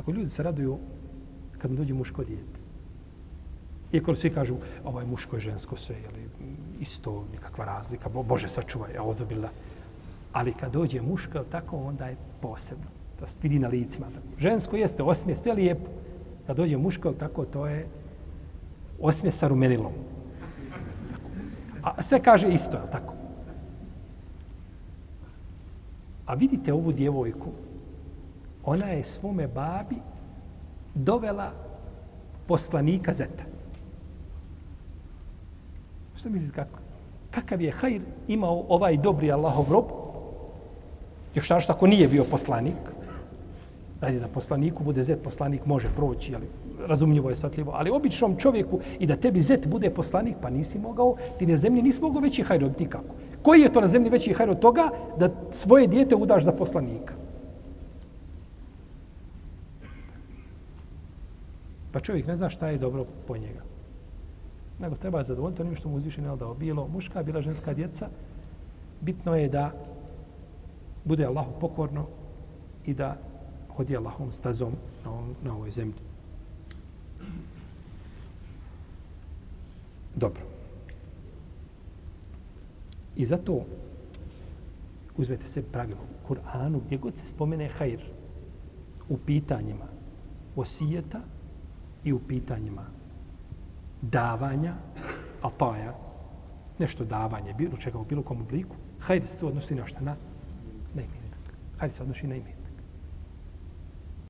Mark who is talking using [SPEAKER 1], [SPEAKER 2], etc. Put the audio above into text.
[SPEAKER 1] Kako ljudi se raduju kad mu dođe muško dijete. Iako svi kažu, ovaj muško je žensko sve, jeli, isto, nikakva razlika, Bo, Bože sačuvaj, a odobila. Ali kad dođe muško, tako, onda je posebno. To se vidi na licima. Tako. Žensko jeste osmije, sve lijepo. Kad dođe muško, tako, to je osmije sa rumenilom. Tako. A sve kaže isto, tako. A vidite ovu djevojku, ona je svome babi dovela poslanika Zeta. Što misliš kako? Kakav je hajr imao ovaj dobri Allahov rob? Još našto ako nije bio poslanik, dalje da poslaniku bude zet, poslanik može proći, ali razumljivo je svatljivo, ali običnom čovjeku i da tebi zet bude poslanik, pa nisi mogao, ti na zemlji nisi mogao veći hajr od nikako. Koji je to na zemlji veći hajr od toga da svoje dijete udaš za poslanika? Pa čovjek ne zna šta je dobro po njega. Nego treba zadovoljiti onim što mu uzvišen je dao. Bilo muška, bila ženska djeca. Bitno je da bude Allahu pokorno i da hodi Allahom stazom na, ovom, na ovoj zemlji. Dobro. I zato uzmete se pravilo u Kur'anu gdje god se spomene hajr u pitanjima osijeta i u pitanjima davanja, ataja, nešto davanje, bilo čega u bilo kom obliku, hajde se to odnosi na šta? Na, na imetak. Hajde se odnosi na imetak.